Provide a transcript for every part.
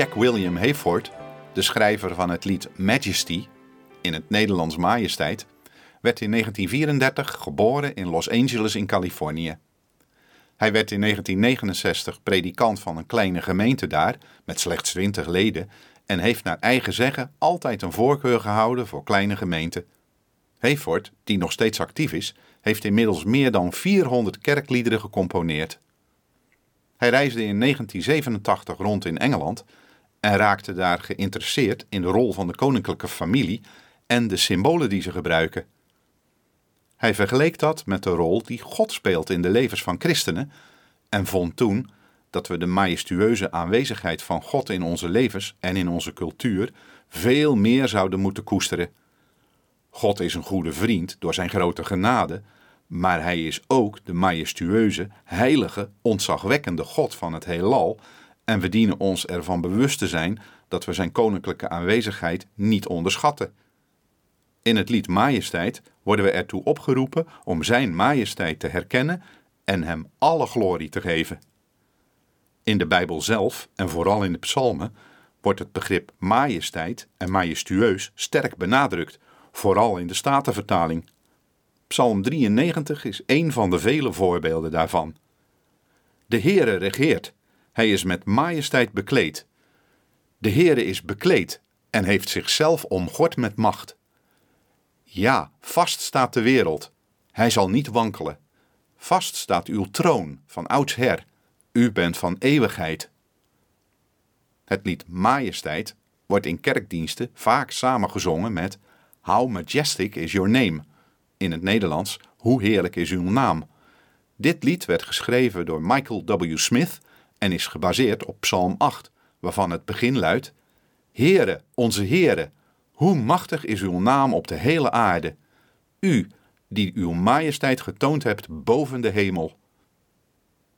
Jack William Hayford, de schrijver van het lied Majesty, in het Nederlands Majesteit, werd in 1934 geboren in Los Angeles in Californië. Hij werd in 1969 predikant van een kleine gemeente daar, met slechts 20 leden, en heeft naar eigen zeggen altijd een voorkeur gehouden voor kleine gemeenten. Hayford, die nog steeds actief is, heeft inmiddels meer dan 400 kerkliederen gecomponeerd. Hij reisde in 1987 rond in Engeland en raakte daar geïnteresseerd in de rol van de koninklijke familie en de symbolen die ze gebruiken. Hij vergeleek dat met de rol die God speelt in de levens van christenen en vond toen dat we de majestueuze aanwezigheid van God in onze levens en in onze cultuur veel meer zouden moeten koesteren. God is een goede vriend door zijn grote genade, maar hij is ook de majestueuze, heilige, ontzagwekkende God van het heelal en we dienen ons ervan bewust te zijn dat we zijn koninklijke aanwezigheid niet onderschatten. In het lied Majesteit worden we ertoe opgeroepen om Zijn majesteit te herkennen en Hem alle glorie te geven. In de Bijbel zelf en vooral in de psalmen wordt het begrip majesteit en majestueus sterk benadrukt, vooral in de Statenvertaling. Psalm 93 is een van de vele voorbeelden daarvan. De Heere regeert, hij is met majesteit bekleed. De Heere is bekleed en heeft zichzelf omgord met macht. Ja, vast staat de wereld. Hij zal niet wankelen. Vast staat uw troon van oudsher. U bent van eeuwigheid. Het lied Majesteit wordt in kerkdiensten vaak samengezongen met How majestic is your name. In het Nederlands, hoe heerlijk is uw naam. Dit lied werd geschreven door Michael W. Smith en is gebaseerd op Psalm 8, waarvan het begin luidt: Heere, onze Heere, hoe machtig is uw naam op de hele aarde, u die uw majesteit getoond hebt boven de hemel.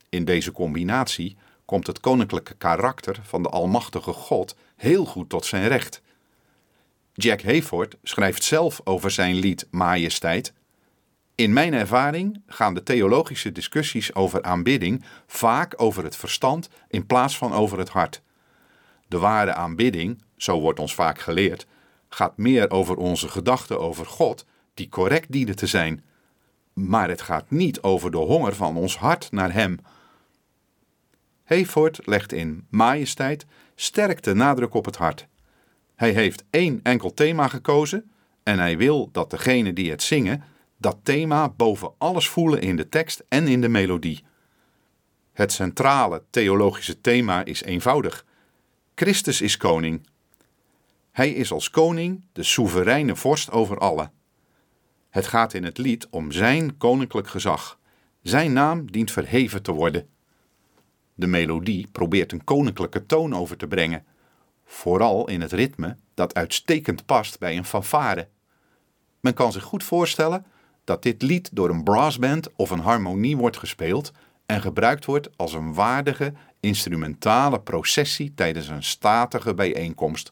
In deze combinatie komt het koninklijke karakter van de Almachtige God heel goed tot zijn recht. Jack Hayford schrijft zelf over zijn lied Majesteit. In mijn ervaring gaan de theologische discussies over aanbidding vaak over het verstand in plaats van over het hart. De ware aanbidding, zo wordt ons vaak geleerd, gaat meer over onze gedachten over God, die correct dienen te zijn. Maar het gaat niet over de honger van ons hart naar Hem. Hayford legt in Majesteit sterk de nadruk op het hart. Hij heeft één enkel thema gekozen en hij wil dat degene die het zingen dat thema boven alles voelen in de tekst en in de melodie. Het centrale theologische thema is eenvoudig: Christus is koning. Hij is als koning de soevereine vorst over alle. Het gaat in het lied om zijn koninklijk gezag. Zijn naam dient verheven te worden. De melodie probeert een koninklijke toon over te brengen, vooral in het ritme dat uitstekend past bij een fanfare. Men kan zich goed voorstellen dat dit lied door een brassband of een harmonie wordt gespeeld en gebruikt wordt als een waardige instrumentale processie tijdens een statige bijeenkomst.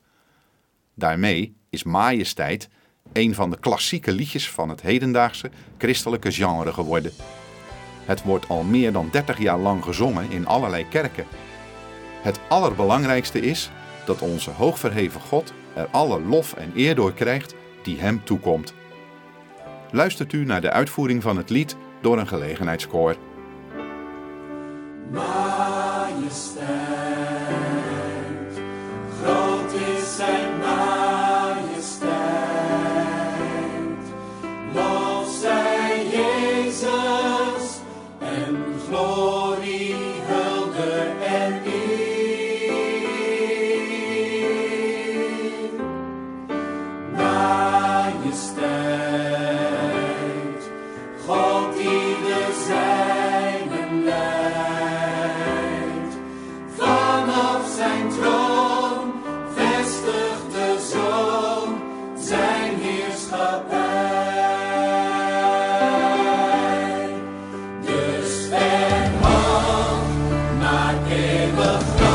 Daarmee is Majesteit een van de klassieke liedjes van het hedendaagse christelijke genre geworden. Het wordt al meer dan 30 jaar lang gezongen in allerlei kerken. Het allerbelangrijkste is dat onze hoogverheven God er alle lof en eer door krijgt die hem toekomt. Luistert u naar de uitvoering van het lied door een gelegenheidskoor. zijn troon, vestigt de zoon zijn heerschappij. Dus verhoog naar eeuwig